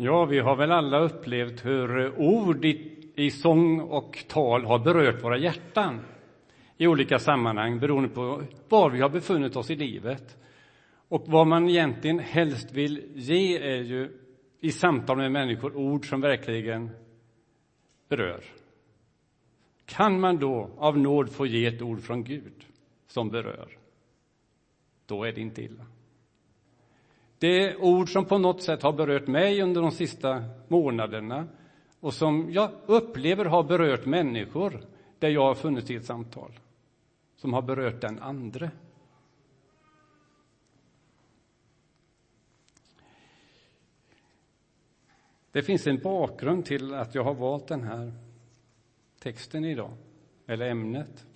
Ja, vi har väl alla upplevt hur ord i, i sång och tal har berört våra hjärtan i olika sammanhang beroende på var vi har befunnit oss i livet. Och vad man egentligen helst vill ge är ju i samtal med människor ord som verkligen berör. Kan man då av nåd få ge ett ord från Gud som berör, då är det inte illa. Det är ord som på något sätt har berört mig under de sista månaderna och som jag upplever har berört människor där jag har funnits i ett samtal, som har berört den andre. Det finns en bakgrund till att jag har valt den här texten idag, eller ämnet.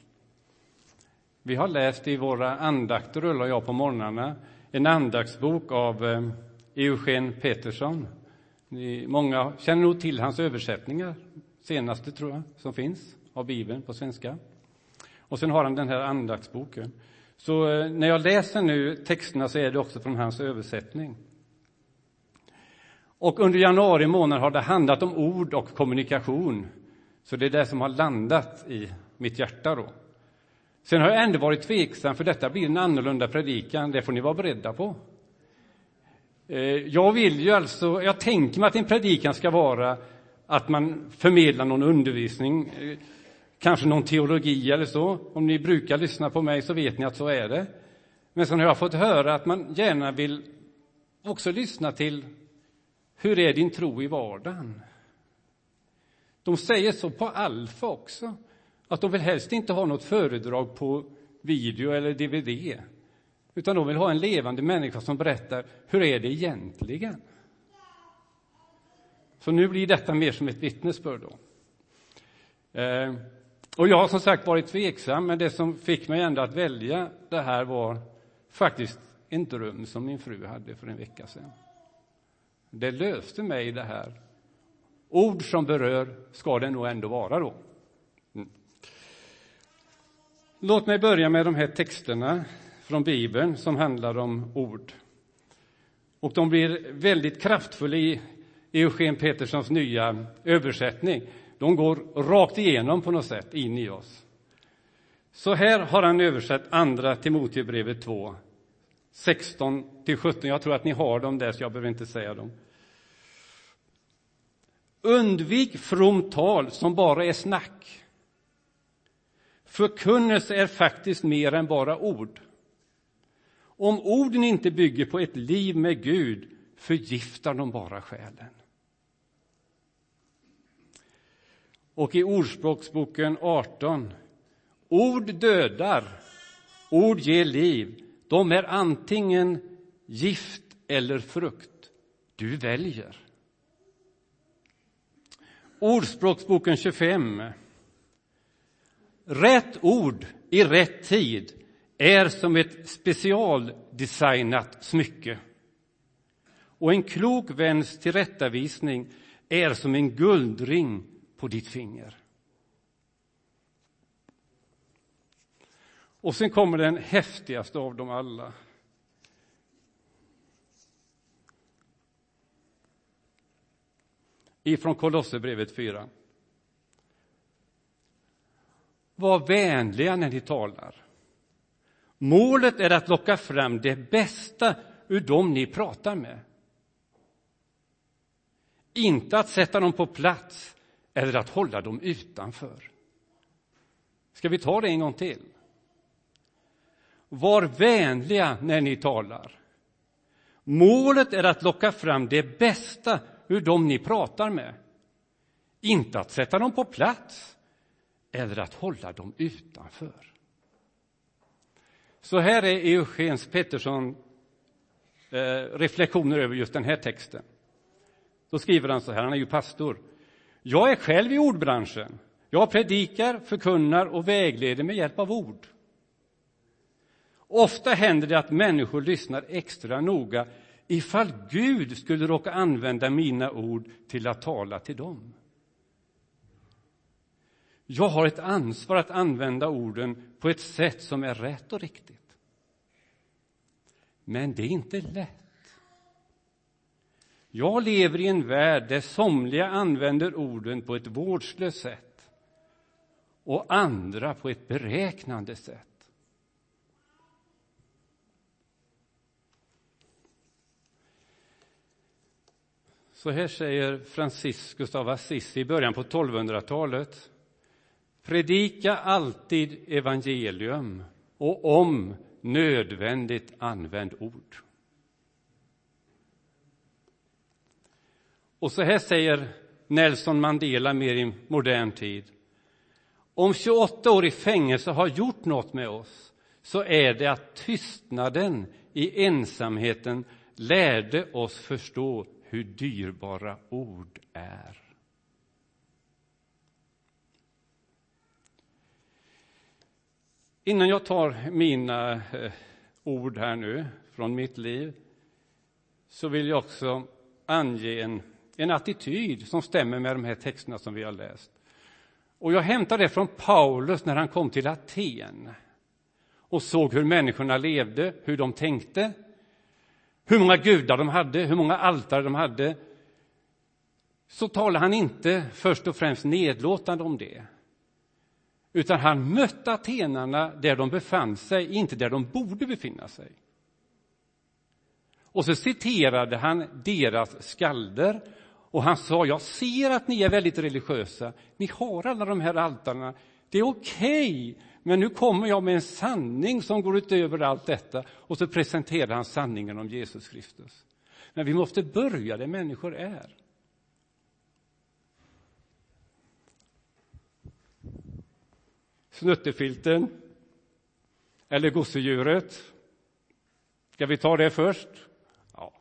Vi har läst i våra andakter, Ulla och jag, på morgnarna en andaktsbok av eh, Eugen Petersson. Många känner nog till hans översättningar, senaste tror jag, som finns av Bibeln på svenska. Och sen har han den här andaktsboken. Så eh, när jag läser nu texterna så är det också från hans översättning. Och under januari månad har det handlat om ord och kommunikation. Så det är det som har landat i mitt hjärta då. Sen har jag ändå varit tveksam, för detta blir en annorlunda predikan. Det får ni vara beredda på. Eh, jag vill ju alltså, jag tänker mig att en predikan ska vara att man förmedlar någon undervisning, eh, kanske någon teologi eller så. Om ni brukar lyssna på mig så vet ni att så är det. Men sen har jag fått höra att man gärna vill också lyssna till hur är din tro i vardagen? De säger så på Alfa också att de vill helst inte ha något föredrag på video eller dvd utan de vill ha en levande människa som berättar hur är det egentligen. Så nu blir detta mer som ett vittnesbörd. Då. Eh, och jag har som sagt varit tveksam, men det som fick mig ändå att välja det här var faktiskt en dröm som min fru hade för en vecka sedan. Det löste mig det här. Ord som berör ska det nog ändå vara då. Låt mig börja med de här texterna från Bibeln som handlar om ord. Och de blir väldigt kraftfulla i Eugen Peterssons nya översättning. De går rakt igenom på något sätt in i oss. Så här har han översatt Andra Timoteusbrevet 2, 16 till 17. Jag tror att ni har dem där, så jag behöver inte säga dem. Undvik fromt tal som bara är snack Förkunnelse är faktiskt mer än bara ord. Om orden inte bygger på ett liv med Gud förgiftar de bara själen. Och i Ordspråksboken 18. Ord dödar, ord ger liv. De är antingen gift eller frukt. Du väljer. Ordspråksboken 25. Rätt ord i rätt tid är som ett specialdesignat smycke. Och en klok väns tillrättavisning är som en guldring på ditt finger. Och sen kommer den häftigaste av dem alla. Ifrån Kolosserbrevet 4. Var vänliga när ni talar. Målet är att locka fram det bästa ur dem ni pratar med. Inte att sätta dem på plats eller att hålla dem utanför. Ska vi ta det en gång till? Var vänliga när ni talar. Målet är att locka fram det bästa ur dem ni pratar med. Inte att sätta dem på plats eller att hålla dem utanför. Så här är Eugens Pettersson eh, reflektioner över just den här texten. Då skriver han så här, han är ju pastor. Jag är själv i ordbranschen. Jag predikar, förkunnar och vägleder med hjälp av ord. Ofta händer det att människor lyssnar extra noga ifall Gud skulle råka använda mina ord till att tala till dem. Jag har ett ansvar att använda orden på ett sätt som är rätt och riktigt. Men det är inte lätt. Jag lever i en värld där somliga använder orden på ett vårdslöst sätt och andra på ett beräknande sätt. Så här säger Franciscus av Assisi i början på 1200-talet. Predika alltid evangelium och om nödvändigt använd ord. Och så här säger Nelson Mandela mer i modern tid. Om 28 år i fängelse har gjort något med oss så är det att tystnaden i ensamheten lärde oss förstå hur dyrbara ord är. Innan jag tar mina eh, ord här nu från mitt liv så vill jag också ange en, en attityd som stämmer med de här texterna som vi har läst. Och jag hämtar det från Paulus när han kom till Aten och såg hur människorna levde, hur de tänkte, hur många gudar de hade, hur många altare de hade. Så talar han inte först och främst nedlåtande om det utan han mötte atenarna där de befann sig, inte där de borde befinna sig. Och så citerade han deras skalder och han sa, jag ser att ni är väldigt religiösa, ni har alla de här altarna, det är okej, okay, men nu kommer jag med en sanning som går utöver allt detta. Och så presenterar han sanningen om Jesus Kristus. Men vi måste börja där människor är. Snuttefilten eller gosedjuret. Ska vi ta det först? Ja.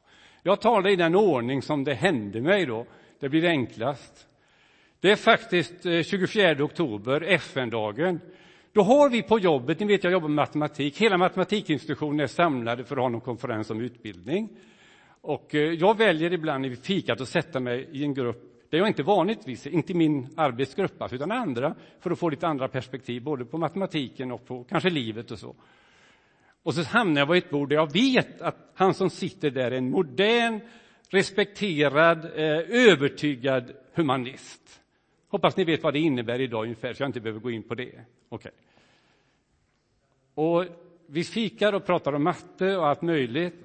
Jag tar det i den ordning som det hände mig då. Det blir enklast. Det är faktiskt eh, 24 oktober, FN-dagen. Då har vi på jobbet, ni vet jag jobbar med matematik, hela matematikinstitutionen är samlade för att ha någon konferens om utbildning. Och eh, jag väljer ibland i fikat att sätta mig i en grupp där jag inte vanligtvis, inte min arbetsgrupp, alltså, utan andra, för att få lite andra perspektiv, både på matematiken och på kanske livet och så. Och så hamnar jag vid ett bord där jag vet att han som sitter där är en modern, respekterad, eh, övertygad humanist. Hoppas ni vet vad det innebär idag ungefär, så jag inte behöver gå in på det. Okay. Och vi fikar och pratar om matte och allt möjligt.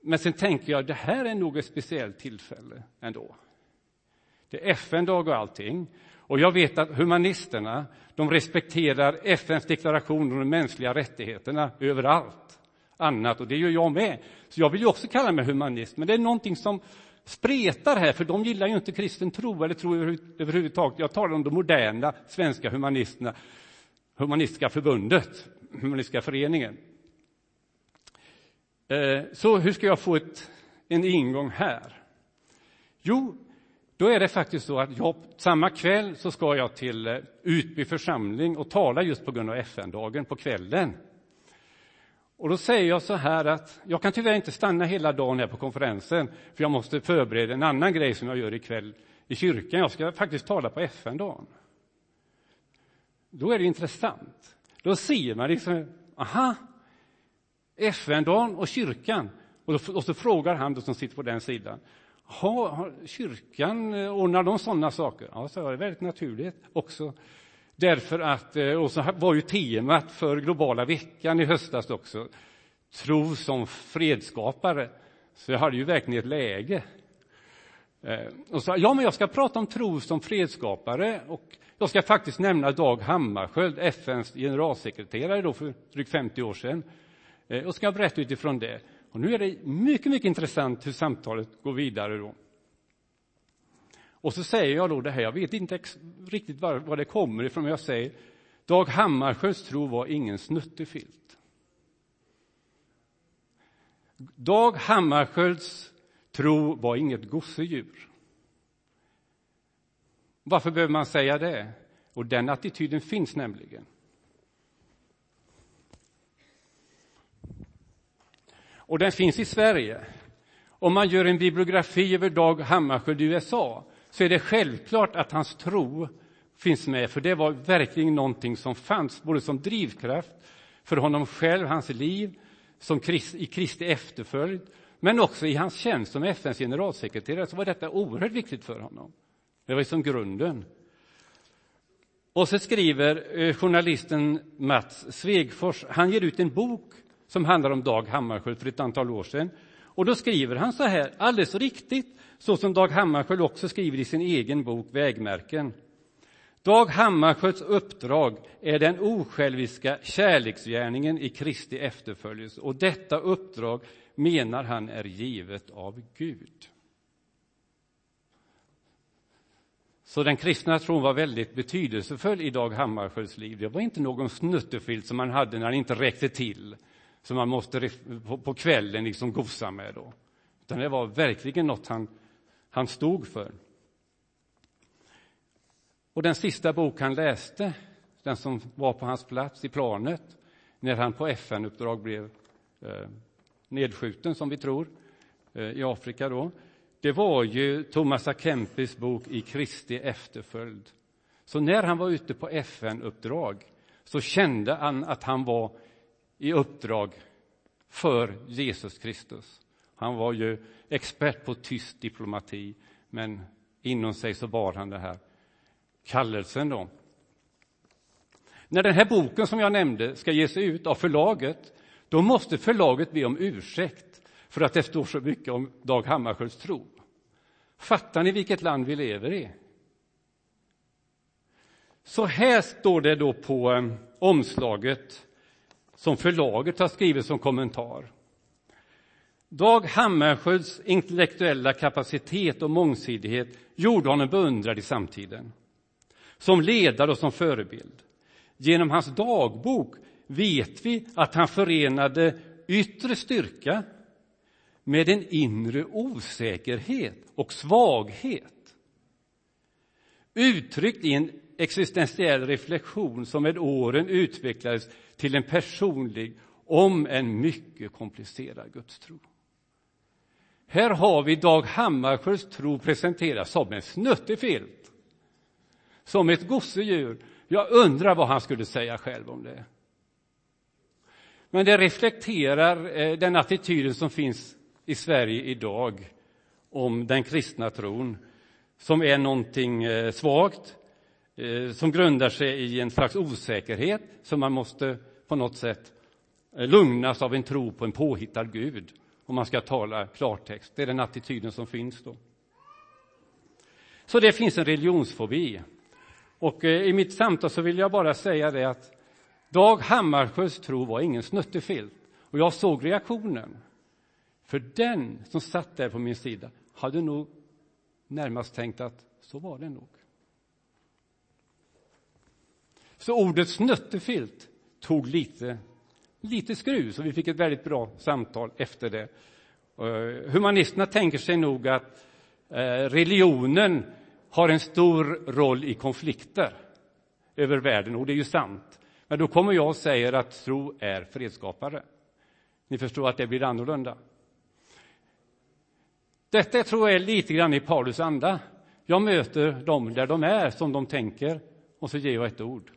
Men sen tänker jag, det här är nog ett speciellt tillfälle ändå. Det är FN-dag och allting. Och jag vet att humanisterna, de respekterar FNs deklaration om de mänskliga rättigheterna överallt annat, och det gör jag med. Så jag vill ju också kalla mig humanist, men det är någonting som spretar här, för de gillar ju inte kristen tro eller tro överhuvudtaget. Jag talar om de moderna svenska humanisterna, Humanistiska förbundet, Humanistiska föreningen. Eh, så hur ska jag få ett, en ingång här? Jo, då är det faktiskt så att jag, samma kväll så ska jag till eh, Utby församling och tala just på grund av FN-dagen på kvällen. Och då säger jag så här att jag kan tyvärr inte stanna hela dagen här på konferensen, för jag måste förbereda en annan grej som jag gör ikväll i kyrkan. Jag ska faktiskt tala på FN-dagen. Då är det intressant. Då ser man liksom, aha, FN-dagen och kyrkan. Och, då, och så frågar han som sitter på den sidan, har, har kyrkan, eh, ordnar de sådana saker? Ja, så är det väldigt naturligt också. Därför att, eh, och så var ju temat för globala veckan i höstas också, tro som fredsskapare. Så jag hade ju verkligen ett läge. Eh, och så, ja, men jag ska prata om tro som fredsskapare och jag ska faktiskt nämna Dag Hammarskjöld, FNs generalsekreterare då för drygt 50 år sedan. Och ska jag berätta utifrån det. Och nu är det mycket, mycket intressant hur samtalet går vidare då. Och så säger jag då det här, jag vet inte riktigt var, var det kommer ifrån, men jag säger Dag Hammarskjölds tro var ingen snuttefilt. Dag Hammarskjölds tro var inget gosedjur. Varför behöver man säga det? Och den attityden finns nämligen. Och den finns i Sverige. Om man gör en bibliografi över Dag Hammarskjöld i USA så är det självklart att hans tro finns med, för det var verkligen någonting som fanns, både som drivkraft för honom själv, hans liv, som krist, i Kristi efterföljd, Men också i hans tjänst som FNs generalsekreterare så var detta oerhört viktigt för honom. Det var som grunden. Och så skriver eh, journalisten Mats Svegfors, han ger ut en bok som handlar om Dag Hammarskjöld för ett antal år sedan. Och då skriver han så här, alldeles riktigt, så som Dag Hammarskjöld också skriver i sin egen bok Vägmärken. Dag Hammarskjölds uppdrag är den osjälviska kärleksgärningen i Kristi efterföljelse och detta uppdrag menar han är givet av Gud. Så den kristna tron var väldigt betydelsefull i Dag Hammarskjölds liv. Det var inte någon snuttefilt som han hade när han inte räckte till, som man måste på kvällen liksom gosa med. Då. Utan det var verkligen något han, han stod för. Och den sista bok han läste, den som var på hans plats i planet, när han på FN-uppdrag blev eh, nedskjuten, som vi tror, eh, i Afrika då, det var ju Thomas A. Kempis bok I Kristi efterföljd. Så när han var ute på FN-uppdrag så kände han att han var i uppdrag för Jesus Kristus. Han var ju expert på tyst diplomati, men inom sig så bar han det här kallelsen. Då. När den här boken som jag nämnde ska ges ut av förlaget, då måste förlaget be om ursäkt för att det står så mycket om Dag Hammarskjölds tro. Fattar ni vilket land vi lever i? Så här står det då på eh, omslaget som förlaget har skrivit som kommentar. Dag Hammarskjölds intellektuella kapacitet och mångsidighet gjorde honom beundrad i samtiden, som ledare och som förebild. Genom hans dagbok vet vi att han förenade yttre styrka med en inre osäkerhet och svaghet. Uttryckt i en existentiell reflektion som med åren utvecklades till en personlig, om en mycket komplicerad gudstro. Här har vi Dag Hammarskjölds tro presenterad som en snuttefilt, som ett gosedjur. Jag undrar vad han skulle säga själv om det. Men det reflekterar eh, den attityden som finns i Sverige idag om den kristna tron som är någonting eh, svagt, eh, som grundar sig i en slags osäkerhet som man måste på något sätt eh, lugnas av en tro på en påhittad Gud, om man ska tala klartext. Det är den attityden som finns då. Så det finns en religionsfobi. Och eh, i mitt samtal så vill jag bara säga det att Dag Hammarskjölds tro var ingen snuttefilt. Och jag såg reaktionen. För den som satt där på min sida hade nog närmast tänkt att så var det nog. Så ordet snuttefilt tog lite, lite skruv, så vi fick ett väldigt bra samtal efter det. Eh, humanisterna tänker sig nog att eh, religionen har en stor roll i konflikter över världen, och det är ju sant. Men då kommer jag och säger att tro är fredsskapare. Ni förstår att det blir annorlunda. Detta tror jag är lite grann i Paulus anda. Jag möter dem där de är, som de tänker, och så ger jag ett ord.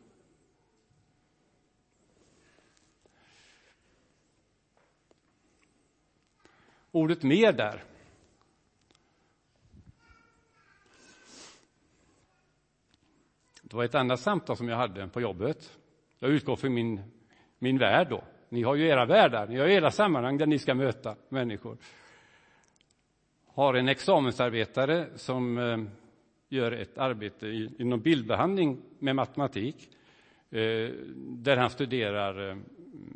Ordet mer där. Det var ett annat samtal som jag hade på jobbet. Jag utgår från min, min värld då. Ni har ju era världar, ni har era sammanhang där ni ska möta människor har en examensarbetare som eh, gör ett arbete inom bildbehandling med matematik eh, där han studerar eh,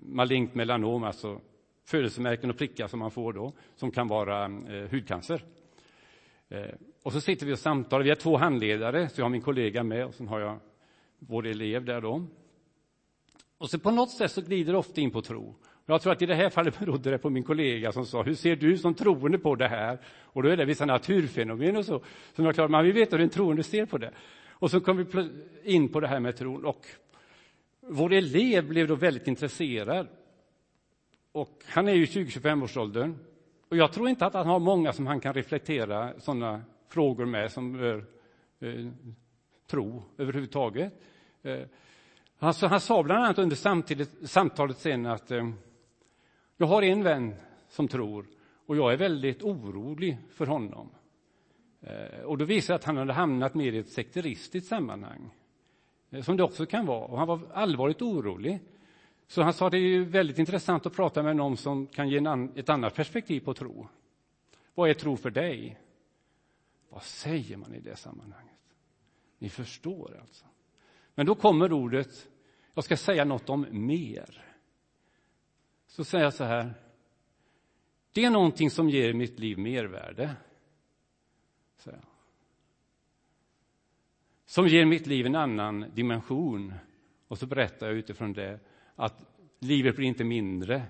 malignt melanom, alltså födelsemärken och prickar som man får då, som kan vara eh, hudcancer. Eh, och så sitter vi och samtalar. Vi har två handledare, så jag har min kollega med och sen har jag vår elev där då. Och så på något sätt så glider det ofta in på tro. Jag tror att i det här fallet berodde det på min kollega som sa, hur ser du som troende på det här? Och då är det vissa naturfenomen och så, som jag klarar, man vill veta hur en troende ser på det. Och så kom vi in på det här med tron och vår elev blev då väldigt intresserad. Och han är ju 20-25 årsåldern. Och jag tror inte att han har många som han kan reflektera sådana frågor med som rör eh, tro överhuvudtaget. Eh, alltså, han sa bland annat under samtalet sen att eh, jag har en vän som tror Och jag är väldigt orolig för honom. Eh, och då visar att han hade hamnat mer i ett sekteristiskt sammanhang, eh, som det också kan vara. Och han var allvarligt orolig. Så han sa det är väldigt intressant att prata med någon som kan ge ett annat perspektiv på tro. Vad är tro för dig? Vad säger man i det sammanhanget? Ni förstår alltså. Men då kommer ordet, jag ska säga något om mer. Så säger jag så här, det är någonting som ger mitt liv mervärde. Säger jag. Som ger mitt liv en annan dimension. Och så berättar jag utifrån det att livet blir inte mindre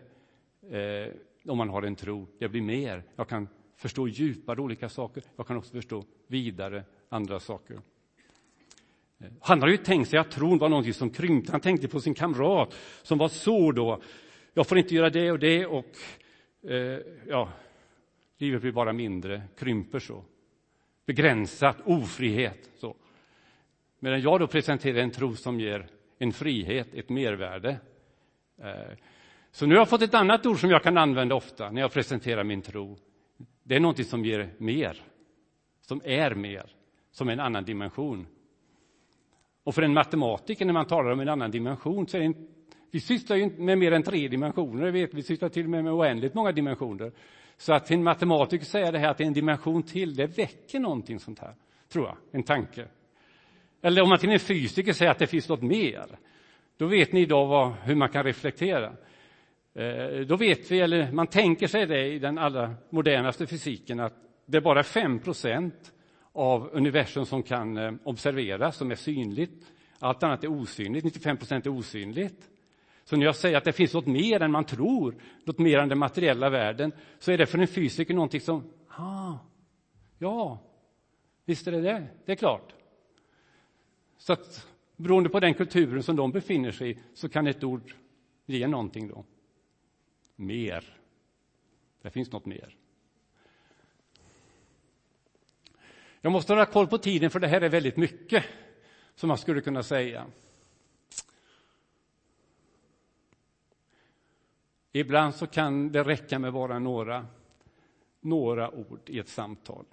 eh, om man har en tro, det blir mer. Jag kan förstå djupare olika saker, jag kan också förstå vidare andra saker. Eh, han har ju tänkt sig att tron var någonting som krympte. Han tänkte på sin kamrat som var så då. Jag får inte göra det och det och eh, ja, livet blir bara mindre, krymper så. Begränsat, ofrihet. Så. Medan jag då presenterar en tro som ger en frihet, ett mervärde. Eh, så nu har jag fått ett annat ord som jag kan använda ofta när jag presenterar min tro. Det är någonting som ger mer, som är mer, som är en annan dimension. Och för en matematiker, när man talar om en annan dimension, så är det en, vi sysslar ju med mer än tre dimensioner, vet, vi sysslar till och med med oändligt många dimensioner. Så att till en matematiker säga det här att det är en dimension till, det väcker någonting sånt här, tror jag, en tanke. Eller om man till en fysiker säger att det finns något mer, då vet ni idag vad, hur man kan reflektera. Eh, då vet vi, eller man tänker sig det i den allra modernaste fysiken, att det är bara 5 av universum som kan eh, observeras, som är synligt. Allt annat är osynligt, 95 är osynligt. Så när jag säger att det finns något mer än man tror, något mer än den materiella världen, så är det för en fysiker någonting som, ah, ja, visst är det det, det är klart. Så att beroende på den kulturen som de befinner sig i så kan ett ord ge någonting då. Mer. Det finns något mer. Jag måste ha koll på tiden, för det här är väldigt mycket som man skulle kunna säga. Ibland så kan det räcka med bara några, några ord i ett samtal.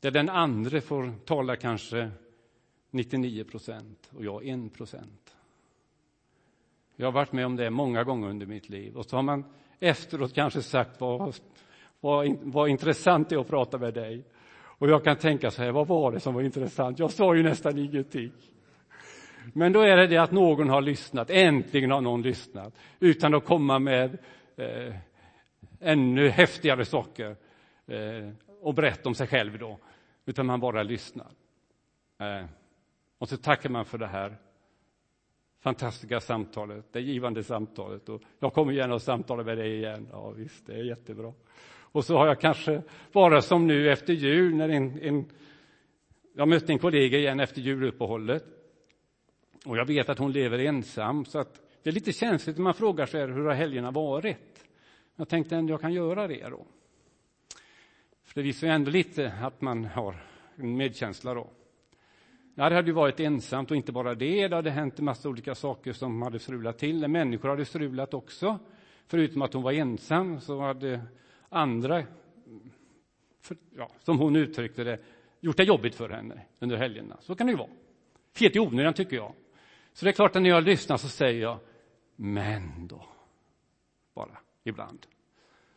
Där den andra får tala kanske 99 procent och jag 1 procent. Jag har varit med om det många gånger under mitt liv. Och så har man efteråt kanske sagt vad, vad, vad intressant det är att prata med dig. Och jag kan tänka så här, vad var det som var intressant? Jag sa ju nästan ingenting. Men då är det det att någon har lyssnat, äntligen har någon lyssnat, utan att komma med eh, ännu häftigare saker eh, och berätta om sig själv då, utan man bara lyssnar. Eh, och så tackar man för det här fantastiska samtalet, det givande samtalet. Och jag kommer gärna och samtala med dig igen. Ja, visst, det är jättebra. Och så har jag kanske, bara som nu efter jul, när en, en jag mötte en kollega igen efter juluppehållet. Och jag vet att hon lever ensam, så att det är lite känsligt när man frågar sig hur har helgerna varit. Jag tänkte ändå jag kan göra det då. För det visar ju ändå lite att man har en medkänsla då. Ja, det hade ju varit ensamt och inte bara det, det hade hänt en massa olika saker som hade strulat till. Människor hade strulat också. Förutom att hon var ensam så hade andra, för, ja, som hon uttryckte det, gjort det jobbigt för henne under helgerna. Så kan det ju vara. Helt i onödan, tycker jag. Så det är klart att när jag lyssnar så säger jag men då, bara ibland.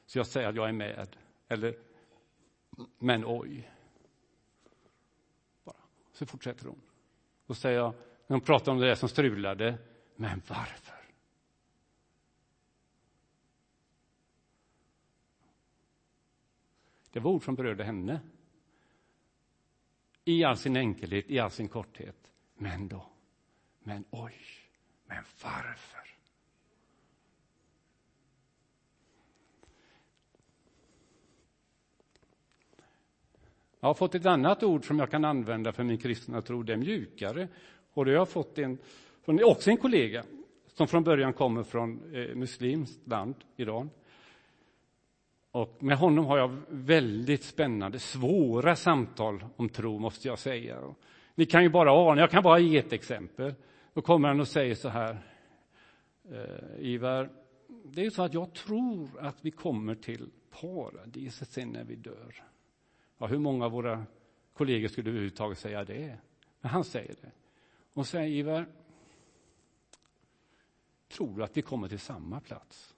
Så jag säger att jag är med, eller men oj. Så fortsätter hon. Då säger jag, när hon pratar om det där som strulade, men varför? Det var ord som berörde henne. I all sin enkelhet, i all sin korthet. Men då, men oj, men varför? Jag har fått ett annat ord som jag kan använda för min kristna tro, det är mjukare. Och det har jag fått en, från också en kollega som från början kommer från eh, muslimskt land, Iran. Och med honom har jag väldigt spännande, svåra samtal om tro, måste jag säga. Ni kan ju bara ana, jag kan bara ge ett exempel. Då kommer han och säger så här. Eh, Ivar, det är så att jag tror att vi kommer till paradiset sen när vi dör. Ja, hur många av våra kollegor skulle överhuvudtaget säga det? Men han säger det. Och säger Ivar, tror du att vi kommer till samma plats?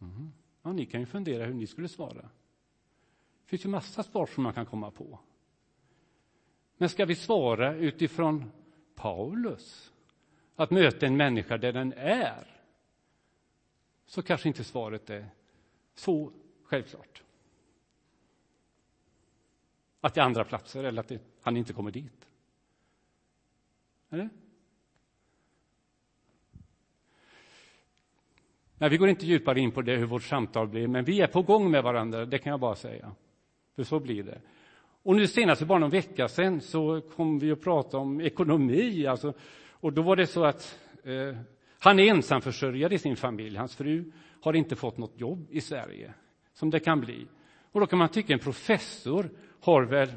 Mm. Ja, ni kan ju fundera hur ni skulle svara. Det finns ju massa svar som man kan komma på. Men ska vi svara utifrån Paulus? Att möta en människa där den är? Så kanske inte svaret är så självklart. Att det är andra platser eller att det, han inte kommer dit. Eller? Nej, vi går inte djupare in på det, hur vårt samtal blir, men vi är på gång med varandra, det kan jag bara säga. För så blir det. Och nu senast, för bara någon vecka sedan, så kom vi att prata om ekonomi. Alltså, och då var det så att eh, han är ensamförsörjare i sin familj. Hans fru har inte fått något jobb i Sverige, som det kan bli. Och då kan man tycka en professor har väl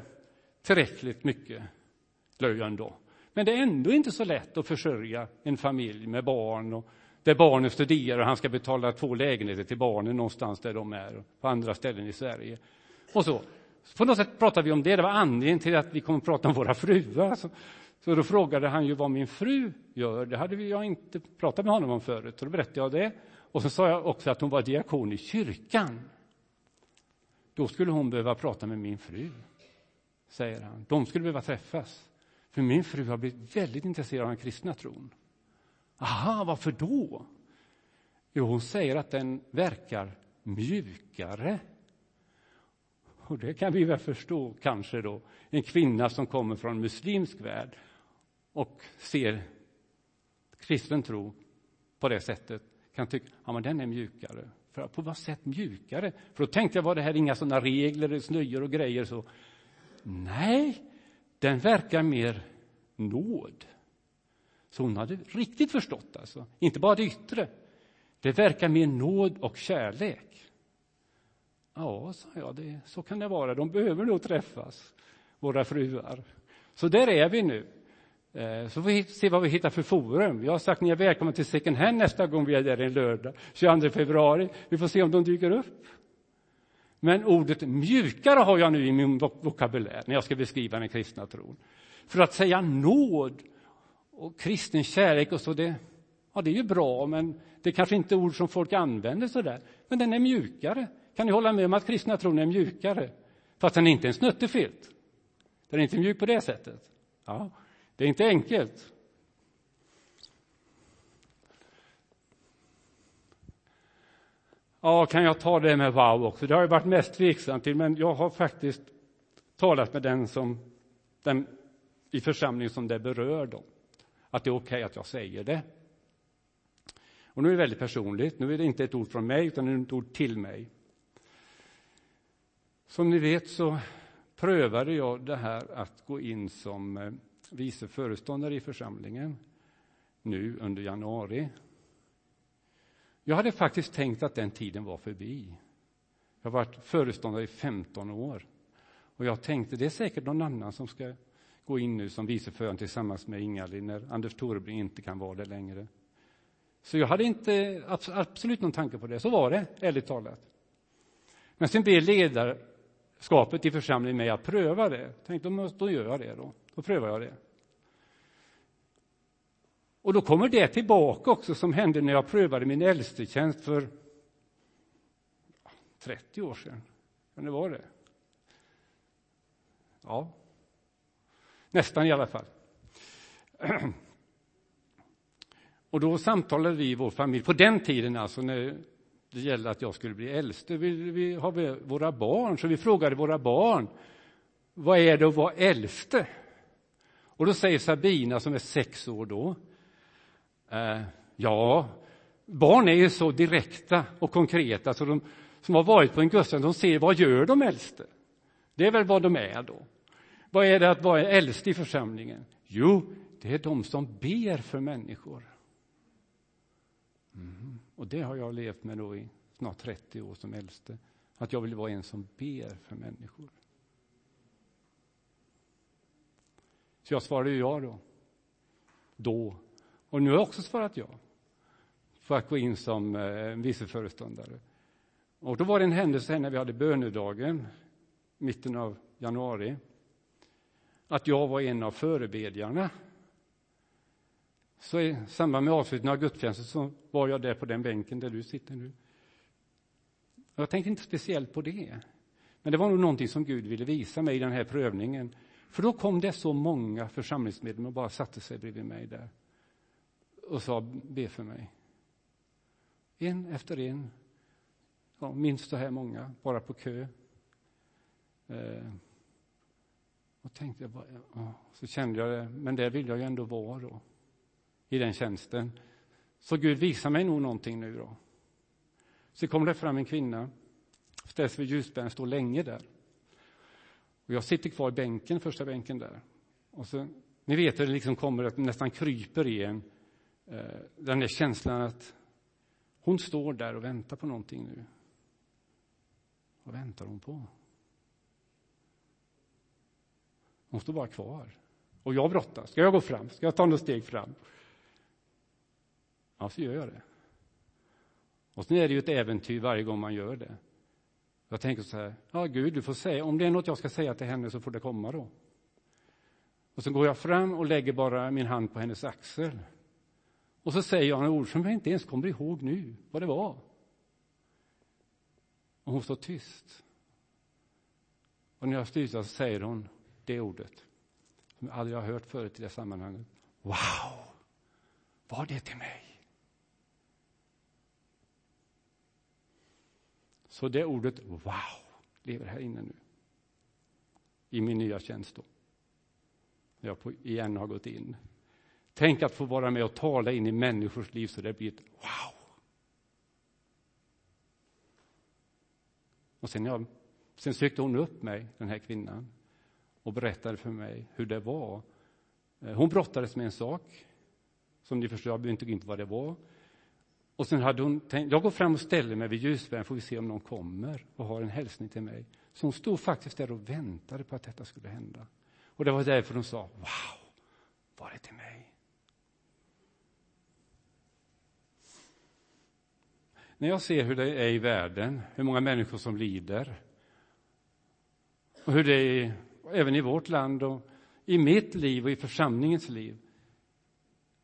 tillräckligt mycket lön då. Men det är ändå inte så lätt att försörja en familj med barn och där barnen studerar och han ska betala två lägenheter till barnen någonstans där de är, på andra ställen i Sverige. Och så. På något sätt pratade vi om det. Det var anledningen till att vi kom att prata om våra fruar. Så, så då frågade han ju vad min fru gör. Det hade jag inte pratat med honom om förut. Så då berättade jag det. Och så sa jag också att hon var diakon i kyrkan. Då skulle hon behöva prata med min fru, säger han. De skulle behöva träffas. För min fru har blivit väldigt intresserad av den kristna tron. Aha, varför då? Jo, hon säger att den verkar mjukare. Och det kan vi väl förstå, kanske då. En kvinna som kommer från muslimsk värld och ser kristen tro på det sättet kan tycka att den är mjukare. För på vad sätt mjukare? För då tänkte jag, var det här inga sådana regler, snöjor och grejer? så? Nej, den verkar mer nåd. Så hon hade riktigt förstått, alltså. inte bara det yttre. Det verkar mer nåd och kärlek. Ja, sa jag, det, så kan det vara. De behöver nog träffas, våra fruar. Så där är vi nu. Eh, så får vi se vad vi hittar för forum. Jag har sagt ni är välkomna till second hand nästa gång vi är där en lördag, 22 februari. Vi får se om de dyker upp. Men ordet mjukare har jag nu i min vokabulär när jag ska beskriva den kristna tron. För att säga nåd och kristen kärlek och så, det, ja, det är ju bra, men det är kanske inte ord som folk använder så där. Men den är mjukare. Kan ni hålla med om att kristna tron är mjukare? Fast den är inte en snuttefilt. Den är inte mjuk på det sättet. Ja, det är inte enkelt. Ja, kan jag ta det med wow också? Det har jag varit mest tveksam till, men jag har faktiskt talat med den som den i församlingen som det berör. Då att det är okej okay att jag säger det. Och nu är det väldigt personligt. Nu är det inte ett ord från mig, utan ett ord till mig. Som ni vet så prövade jag det här att gå in som eh, vice föreståndare i församlingen nu under januari. Jag hade faktiskt tänkt att den tiden var förbi. Jag har varit föreståndare i 15 år. Och jag tänkte, det är säkert någon annan som ska gå in nu som viceförande tillsammans med Ingalill när Anders Torebring inte kan vara det längre. Så jag hade inte absolut någon tanke på det. Så var det, ärligt talat. Men sen blev ledarskapet i församlingen mig att pröva det. Tänkte, då gör jag det då. Då prövar jag det. Och då kommer det tillbaka också som hände när jag prövade min äldstetjänst för 30 år sedan. Kan det vara det? Ja, Nästan i alla fall. Och då samtalade vi i vår familj, på den tiden alltså, när det gällde att jag skulle bli äldste, vi, vi har våra barn, så vi frågade våra barn, vad är det att vara äldste? Och då säger Sabina, som är sex år då, eh, ja, barn är ju så direkta och konkreta, så de som har varit på en gudstjänst, de ser vad gör de äldste? Det är väl vad de är då. Vad är det att vara äldst i församlingen? Jo, det är de som ber för människor. Mm. Och det har jag levt med då i snart 30 år som äldste. Att jag vill vara en som ber för människor. Så jag svarade ja då. Då. Och nu har jag också svarat ja. för att gå in som eh, vice föreståndare. Och då var det en händelse när vi hade bönedagen, mitten av januari, att jag var en av förebedjarna. Så i samband med avslutningen av gudstjänsten så var jag där på den bänken där du sitter nu. Jag tänkte inte speciellt på det. Men det var nog någonting som Gud ville visa mig i den här prövningen. För då kom det så många församlingsmedlemmar och bara satte sig bredvid mig där och sa be för mig. En efter en, ja, minst så här många, bara på kö. Eh, och tänkte, ja, så kände jag det, men där vill jag ju ändå vara då, i den tjänsten. Så Gud visar mig nog någonting nu då. Så kom det fram en kvinna, ställs vid ljusbären, står länge där. Och jag sitter kvar i bänken, första bänken där. Och så, ni vet hur det liksom kommer att nästan kryper i en, eh, den där känslan att hon står där och väntar på någonting nu. Vad väntar hon på? Hon står bara kvar. Och jag brottas. Ska jag gå fram? Ska jag ta några steg fram? Ja, så gör jag det. Och sen är det ju ett äventyr varje gång man gör det. Jag tänker så här, ja Gud, du får säga, om det är något jag ska säga till henne så får det komma då. Och så går jag fram och lägger bara min hand på hennes axel. Och så säger jag några ord som jag inte ens kommer ihåg nu vad det var. Och hon står tyst. Och när jag slutar så säger hon det ordet som jag aldrig har hört förut i det sammanhanget. Wow! Var det till mig? Så det ordet wow lever här inne nu. I min nya tjänst då. När jag på, igen har gått in. Tänk att få vara med och tala in i människors liv så det blir ett wow. Och sen, jag, sen sökte hon upp mig, den här kvinnan, och berättade för mig hur det var. Eh, hon brottades med en sak, som ni förstår, jag behöver inte gå in på vad det var. Och sen hade hon tänkt, jag går fram och ställer mig vid ljusbären, får vi se om någon kommer och har en hälsning till mig. Så hon stod faktiskt där och väntade på att detta skulle hända. Och det var därför hon sa, wow, var det till mig? När jag ser hur det är i världen, hur många människor som lider och hur det är även i vårt land och i mitt liv och i församlingens liv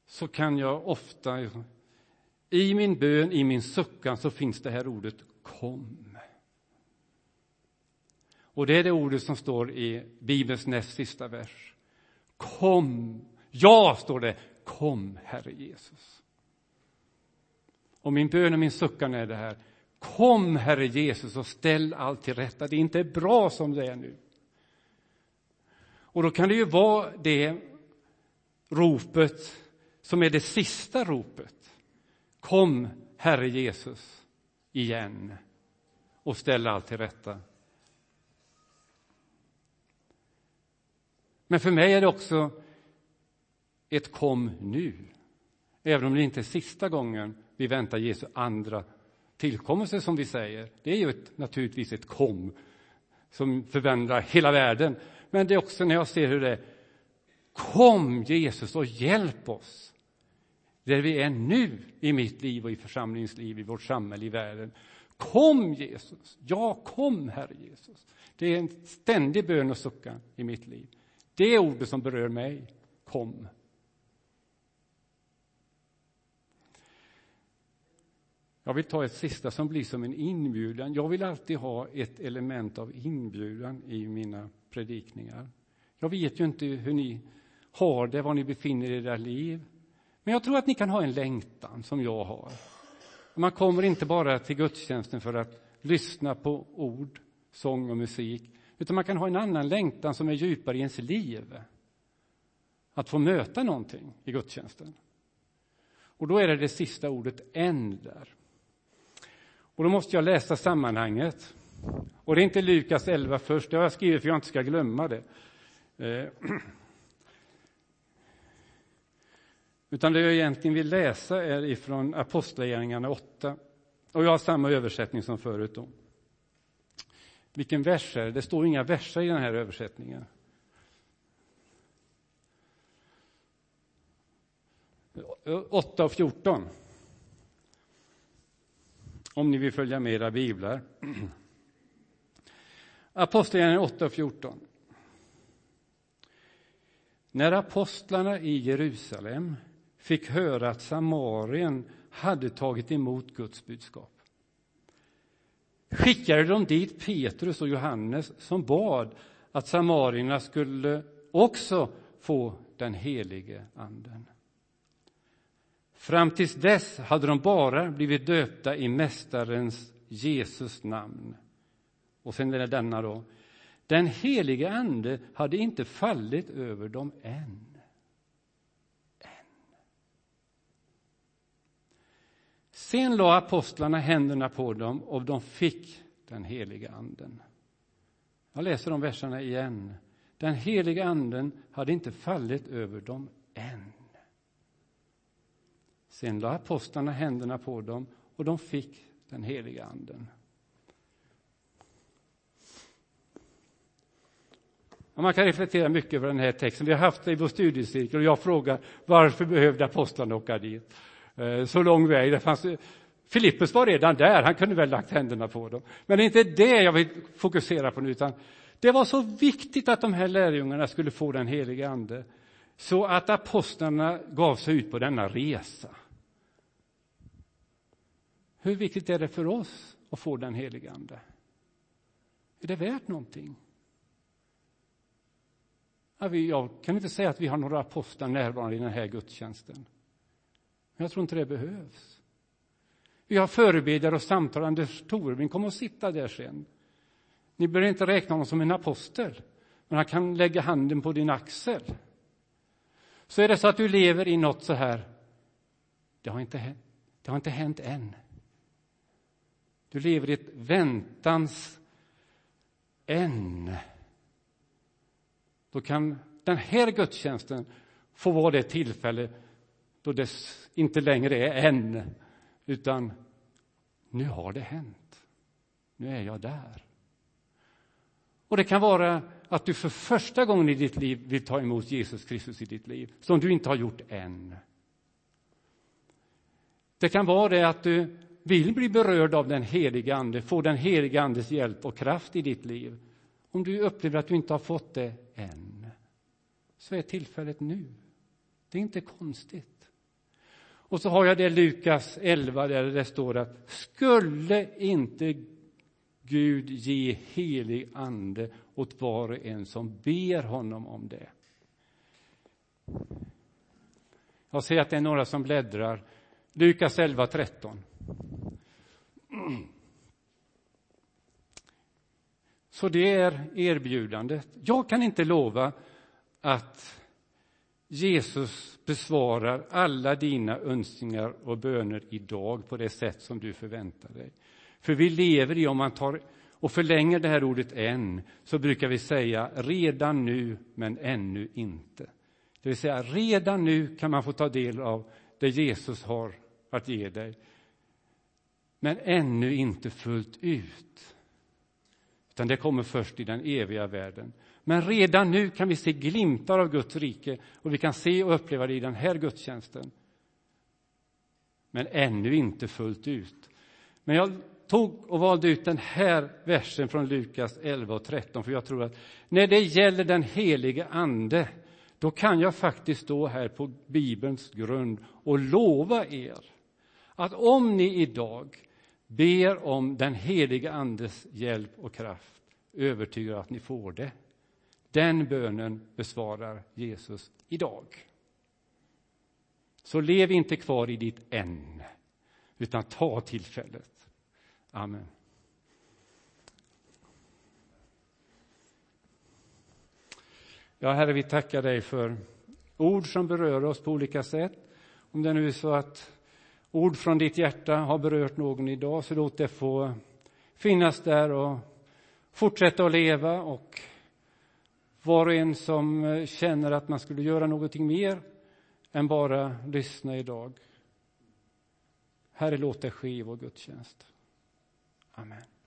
så kan jag ofta i min bön, i min suckan, så finns det här ordet kom. Och det är det ordet som står i Bibelns näst sista vers. Kom. Ja, står det. Kom, Herre Jesus. Och min bön och min suckan är det här. Kom, Herre Jesus, och ställ allt till rätta. Det är inte bra som det är nu. Och då kan det ju vara det ropet som är det sista ropet. Kom, Herre Jesus, igen och ställ allt till rätta. Men för mig är det också ett kom nu. Även om det inte är sista gången vi väntar Jesu andra tillkommelse, som vi säger. Det är ju ett, naturligtvis ett kom som förvandlar hela världen. Men det är också när jag ser hur det är. Kom Jesus och hjälp oss där vi är nu i mitt liv och i församlingens liv, i vårt samhälle, i världen. Kom Jesus! Ja, kom Herre Jesus! Det är en ständig bön och suckan i mitt liv. Det är ordet som berör mig. Kom. Jag vill ta ett sista som blir som en inbjudan. Jag vill alltid ha ett element av inbjudan i mina predikningar. Jag vet ju inte hur ni har det, var ni befinner er i era liv. Men jag tror att ni kan ha en längtan som jag har. Man kommer inte bara till gudstjänsten för att lyssna på ord, sång och musik, utan man kan ha en annan längtan som är djupare i ens liv. Att få möta någonting i gudstjänsten. Och då är det det sista ordet än där. Och då måste jag läsa sammanhanget. Och det är inte Lukas 11 först, det har jag skrivit för att jag inte ska glömma det. Eh, utan det jag egentligen vill läsa är ifrån Apostlagärningarna 8. Och jag har samma översättning som förut. Då. Vilken vers är det? Det står inga verser i den här översättningen. Åtta och 14. om ni vill följa med era biblar. Apostlagärningarna 8 och 14. När apostlarna i Jerusalem fick höra att Samarien hade tagit emot Guds budskap skickade de dit Petrus och Johannes som bad att samarierna skulle också få den helige anden. Fram tills dess hade de bara blivit döpta i Mästarens Jesus namn. Och sen är det denna då. Den helige Ande hade inte fallit över dem än. än. Sen la apostlarna händerna på dem och de fick den helige Anden. Jag läser de verserna igen. Den helige Anden hade inte fallit över dem än. Sen la apostlarna händerna på dem och de fick den heliga Anden. Och man kan reflektera mycket över den här texten. Vi har haft det i vår studiecirkel och jag frågar varför behövde apostlarna åka dit? Eh, så lång väg. Det fanns, Filippus var redan där, han kunde väl lagt händerna på dem. Men det är inte det jag vill fokusera på nu, utan det var så viktigt att de här lärjungarna skulle få den heliga Ande, så att apostlarna gav sig ut på denna resa. Hur viktigt är det för oss att få den heliga Ande? Är det värt någonting? Jag kan inte säga att vi har några apostlar närvarande i den här gudstjänsten. Men jag tror inte det behövs. Vi har förebedjare och samtal. Anders Torving kommer att sitta där sen. Ni behöver inte räkna honom som en apostel, men han kan lägga handen på din axel. Så är det så att du lever i något så här, det har inte hänt, det har inte hänt än. Du lever i ett väntans än. Då kan den här gudstjänsten få vara det tillfälle då det inte längre är än, utan nu har det hänt. Nu är jag där. Och det kan vara att du för första gången i ditt liv vill ta emot Jesus Kristus i ditt liv, som du inte har gjort än. Det kan vara det att du vill bli berörd av den heliga Ande, få den heliga Andes hjälp och kraft i ditt liv. Om du upplever att du inte har fått det än, så är tillfället nu. Det är inte konstigt. Och så har jag det Lukas 11 där det står att skulle inte Gud ge helig ande åt var och en som ber honom om det. Jag ser att det är några som bläddrar. Lukas 11, 13. Så det är erbjudandet. Jag kan inte lova att Jesus besvarar alla dina önskningar och böner idag på det sätt som du förväntar dig. För vi lever i, om man tar och förlänger det här ordet än, så brukar vi säga redan nu, men ännu inte. Det vill säga, redan nu kan man få ta del av det Jesus har att ge dig, men ännu inte fullt ut. Utan det kommer först i den eviga världen. Men redan nu kan vi se glimtar av Guds rike och vi kan se och uppleva det i den här gudstjänsten. Men ännu inte fullt ut. Men jag tog och valde ut den här versen från Lukas 11 och 13, för jag tror att när det gäller den helige Ande, då kan jag faktiskt stå här på Bibelns grund och lova er att om ni idag ber om den helige Andes hjälp och kraft, övertygar att ni får det. Den bönen besvarar Jesus idag. Så lev inte kvar i ditt än, utan ta tillfället. Amen. Ja, Herre, vi tackar dig för ord som berör oss på olika sätt. Om det nu är så att ord från ditt hjärta har berört någon idag, så låt det få finnas där och fortsätta att leva. Och var och en som eh, känner att man skulle göra någonting mer än bara lyssna idag. Herre, låt det ske i vår gudstjänst. Amen.